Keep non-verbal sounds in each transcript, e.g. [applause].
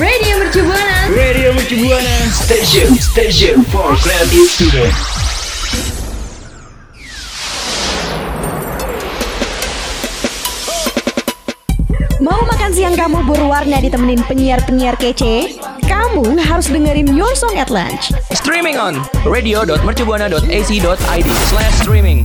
Radio Mercu Buana. Radio Mercu Buana Station Station for creative student Mau makan siang kamu berwarna ditemenin penyiar-penyiar kece? Kamu harus dengerin Your Song at Lunch. Streaming on radio.mercubuana.ac.id slash streaming.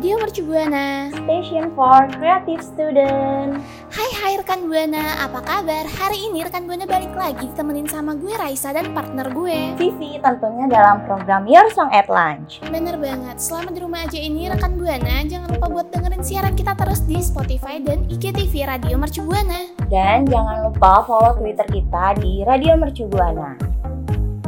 Radio Mercu Buana. Station for Creative Student. Hai hai rekan Buana, apa kabar? Hari ini rekan Buana balik lagi temenin sama gue Raisa dan partner gue. Vivi tentunya dalam program Your Song at Lunch. Bener banget, selama di rumah aja ini rekan Buana jangan lupa buat dengerin siaran kita terus di Spotify dan IGTV Radio Mercu Buana. Dan jangan lupa follow Twitter kita di Radio Mercu Buana.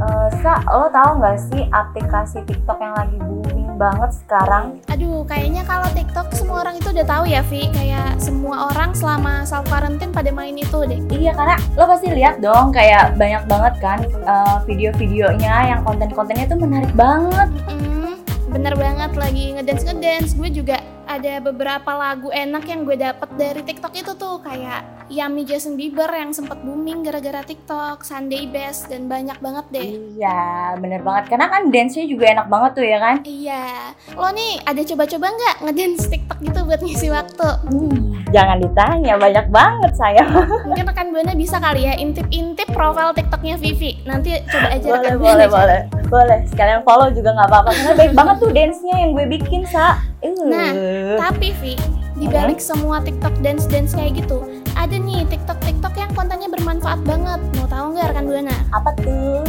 Uh, Sa, lo tau gak sih aplikasi TikTok yang lagi booming banget sekarang? Aduh, kayaknya kalau TikTok semua orang itu udah tahu ya, Vi. Kayak semua orang selama self quarantine pada main itu deh. Iya, karena lo pasti lihat dong kayak banyak banget kan uh, video-videonya yang konten-kontennya tuh menarik banget. Hmm, bener banget lagi ngedance ngedance. Gue juga ada beberapa lagu enak yang gue dapet dari TikTok itu tuh kayak Yummy Justin Bieber yang sempat booming gara-gara TikTok, Sunday Best dan banyak banget deh. Iya, bener banget. Karena kan dance-nya juga enak banget tuh ya kan? Iya. Lo nih ada coba-coba nggak ngedance TikTok gitu buat ngisi waktu? Hmm, jangan ditanya, banyak banget saya. [laughs] Mungkin rekan Buana bisa kali ya intip-intip profil TikToknya Vivi. Nanti coba aja boleh, rekan boleh, Buana. boleh, boleh. Sekalian follow juga nggak apa-apa. Karena baik banget tuh dance-nya yang gue bikin, Sa. Uh. Nah, tapi Vi, di balik semua TikTok dance-dance kayak gitu, ada nih TikTok-TikTok yang kontennya bermanfaat banget. Mau tahu nggak rekan Buana? apa tuh?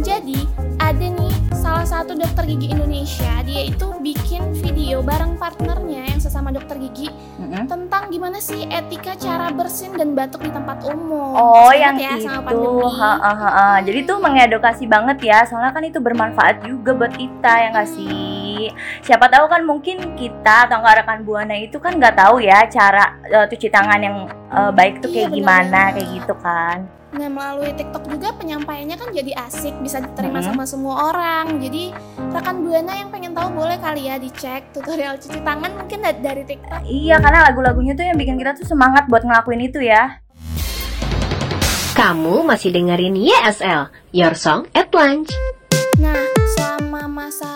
Jadi, ada nih salah satu dokter gigi Indonesia, dia itu bikin video bareng partnernya yang sesama dokter gigi Mm-mm. tentang gimana sih etika cara bersin dan batuk di tempat umum. Oh, Pas yang ya itu. Ha, ha, ha, ha. Jadi tuh mengedukasi banget ya. Soalnya kan itu bermanfaat juga buat kita ya nggak sih? Siapa tahu kan mungkin kita atau nggak rekan buana itu kan nggak tahu ya cara eh, cuci tangan yang eh, baik tuh Iya, kayak bener gimana banget. kayak gitu kan. Nah, melalui TikTok juga penyampaiannya kan jadi asik, bisa diterima Mm-mm. sama semua orang. Jadi, rekan Buana yang pengen tahu boleh kali ya dicek tutorial cuci tangan mungkin da- dari TikTok. Iya, karena lagu-lagunya tuh yang bikin kita tuh semangat buat ngelakuin itu ya. Kamu masih dengerin YSL, Your Song at Lunch. Nah, selama masa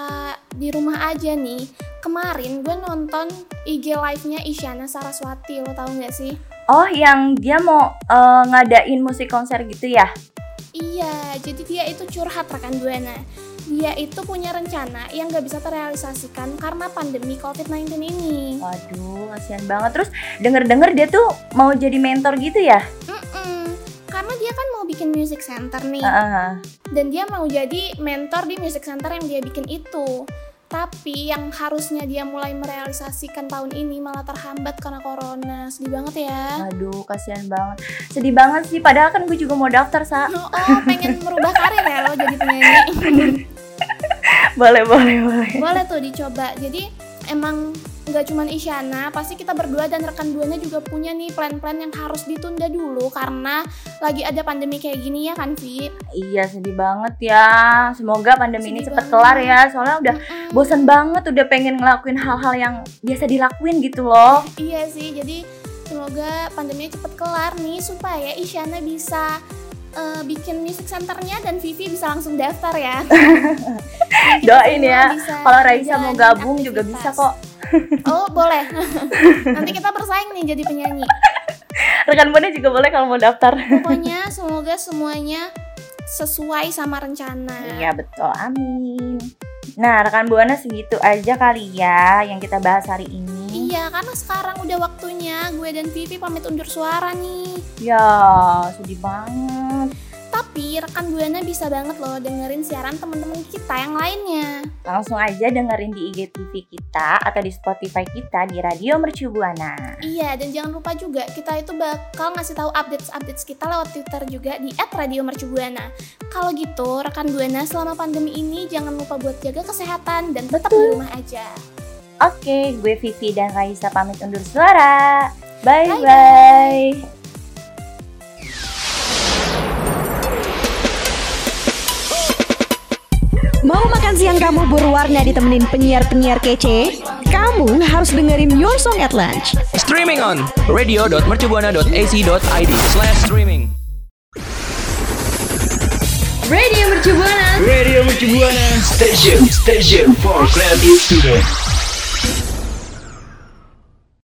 di rumah aja nih, kemarin gue nonton IG live-nya Isyana Saraswati, lo tau gak sih? Oh, yang dia mau eh, ngadain musik konser gitu ya? Iya, jadi dia itu curhat rekan Buana. Dia itu punya rencana yang gak bisa terrealisasikan karena pandemi COVID-19 ini. Waduh, kasihan banget. Terus denger-denger dia tuh mau jadi mentor gitu ya? Mm-mm. Karena dia kan mau bikin music center nih, Heeh. dan dia mau jadi mentor di music center yang dia bikin itu. Tapi yang harusnya dia mulai merealisasikan tahun ini malah terhambat karena corona. Sedih banget ya. Aduh, kasihan banget. Sedih banget sih, padahal kan gue juga mau daftar, Sa. Oh, oh, pengen merubah karir ya lo jadi penyanyi. [laughs] boleh, boleh, boleh. Boleh tuh dicoba. Jadi emang nggak cuma Isyana, pasti kita berdua dan rekan buana juga punya nih plan-plan yang harus ditunda dulu karena lagi ada pandemi kayak gini ya kan, Vi? Iya, sedih banget ya. Semoga pandemi ini Sedih cepet banget. kelar ya. Soalnya udah Mm-mm. bosan banget, udah pengen ngelakuin hal-hal yang biasa dilakuin gitu loh. Iya sih, jadi semoga pandeminya cepet kelar nih supaya Isyana bisa eh, bikin music centernya dan Vivi bisa langsung daftar ya. [laughs] Doain ya. Kalau Raisa mau gabung juga bisa kok. Oh boleh. [laughs] Nanti kita bersaing nih jadi penyanyi. Rekan Buana juga boleh kalau mau daftar. Pokoknya semoga semuanya sesuai sama rencana. Iya betul, amin. Nah, rekan Buana segitu aja kali ya yang kita bahas hari ini. Iya, karena sekarang udah waktunya gue dan Vivi pamit undur suara nih. Ya, sedih banget. Tapi rekan Buana bisa banget loh dengerin siaran teman-teman kita yang lainnya. Langsung aja dengerin di IGTV kita atau di Spotify kita di Radio Mercu Buana. Iya, dan jangan lupa juga kita itu bakal ngasih tahu updates-updates kita lewat Twitter juga di @radiomercubuana. Kalau gitu, rekan Buana selama pandemi ini jangan lupa buat jaga kesehatan dan tetap di rumah aja. Oke, gue Vivi dan Raisa pamit undur suara. Bye-bye. Mau makan siang kamu berwarna ditemenin penyiar-penyiar kece? Kamu harus dengerin Your Song at Lunch. Streaming on radio.mercubuana.ac.id slash streaming. Radio Mercu Buana. Radio Mercu Buana Station Station for Creative Student